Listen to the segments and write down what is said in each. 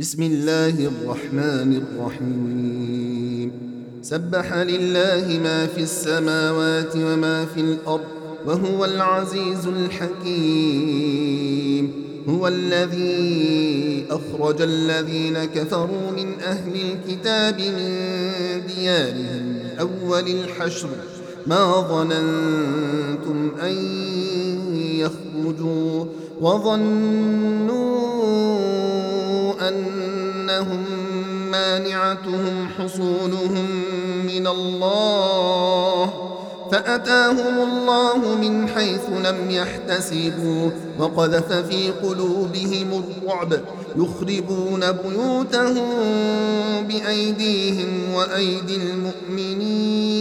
بسم الله الرحمن الرحيم. سبح لله ما في السماوات وما في الأرض وهو العزيز الحكيم. هو الذي أخرج الذين كفروا من أهل الكتاب من ديارهم اول الحشر. ما ظننتم أن يخرجوا وظنوا انهم مانعتهم حصونهم من الله فاتاهم الله من حيث لم يحتسبوا وقذف في قلوبهم الرعب يخربون بيوتهم بايديهم وايدي المؤمنين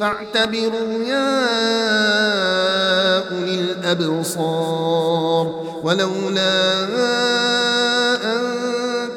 فاعتبروا يا اولي الابصار ولولا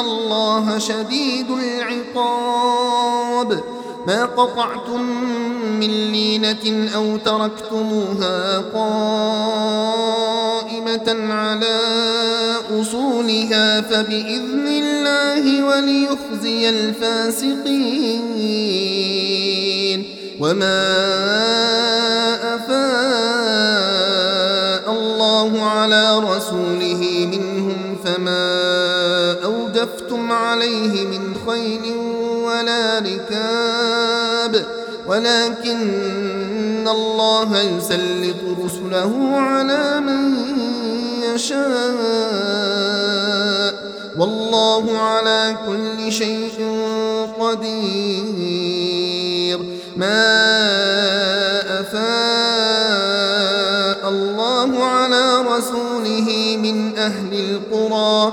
الله شديد العقاب ما قطعتم من لينة أو تركتموها قائمة على أصولها فبإذن الله وليخزي الفاسقين وما أفاء الله على رسوله عليه من خيل ولا ركاب. ولكن الله يسلط رسله على من يشاء. والله على كل شيء قدير. ما أفاء الله على رسوله من أهل القرى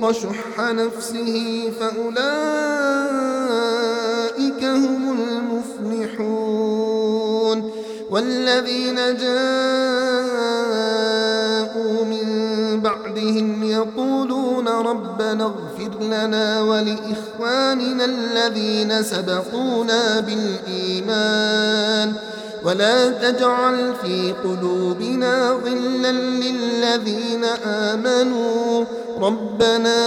يوق شح نفسه فأولئك هم المفلحون والذين جاءوا من بعدهم يقولون ربنا اغفر لنا ولإخواننا الذين سبقونا بالإيمان ولا تجعل في قلوبنا غلا للذين آمنوا ربنا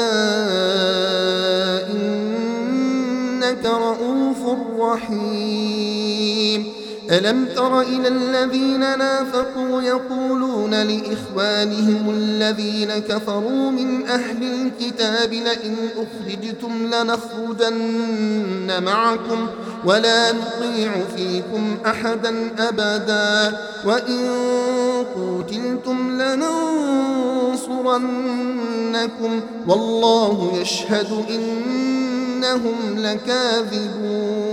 إنك رؤوف رحيم. ألم تر إلى الذين نافقوا يقولون لإخوانهم الذين كفروا من أهل الكتاب لئن أخرجتم لنخرجن معكم ولا نطيع فيكم أحدا أبدا وإن قوتلتم لننصرنكم والله يشهد إنهم لكاذبون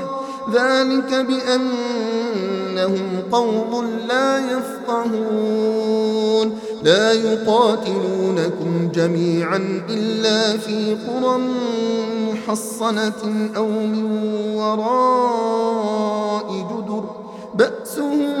ذلك بأنهم قوم لا يفقهون. لا يقاتلونكم جميعا إلا في قرى محصنة أو من وراء جدر. بأسهم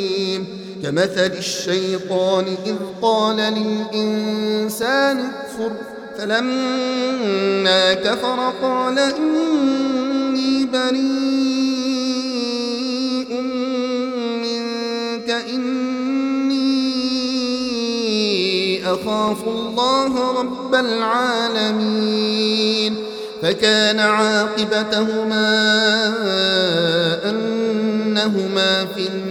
كمثل الشيطان إذ قال للإنسان اكفر فلما كفر قال إني بريء منك إني أخاف الله رب العالمين. فكان عاقبتهما أنهما في النار.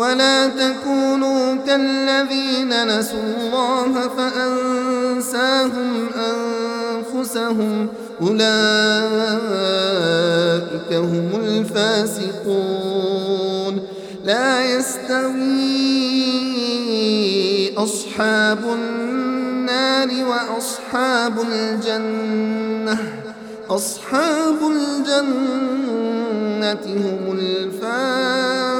ولا تكونوا كالذين نسوا الله فأنساهم أنفسهم أولئك هم الفاسقون. لا يستوي أصحاب النار وأصحاب الجنة. أصحاب الجنة هم الفائزون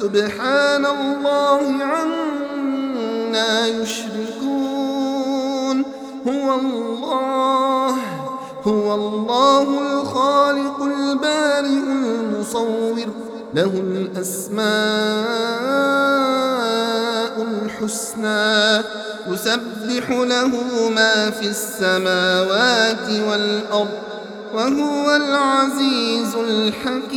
سبحان الله عما يشركون. هو الله هو الله الخالق البارئ المصور. له الأسماء الحسنى يسبح له ما في السماوات والأرض وهو العزيز الحكيم.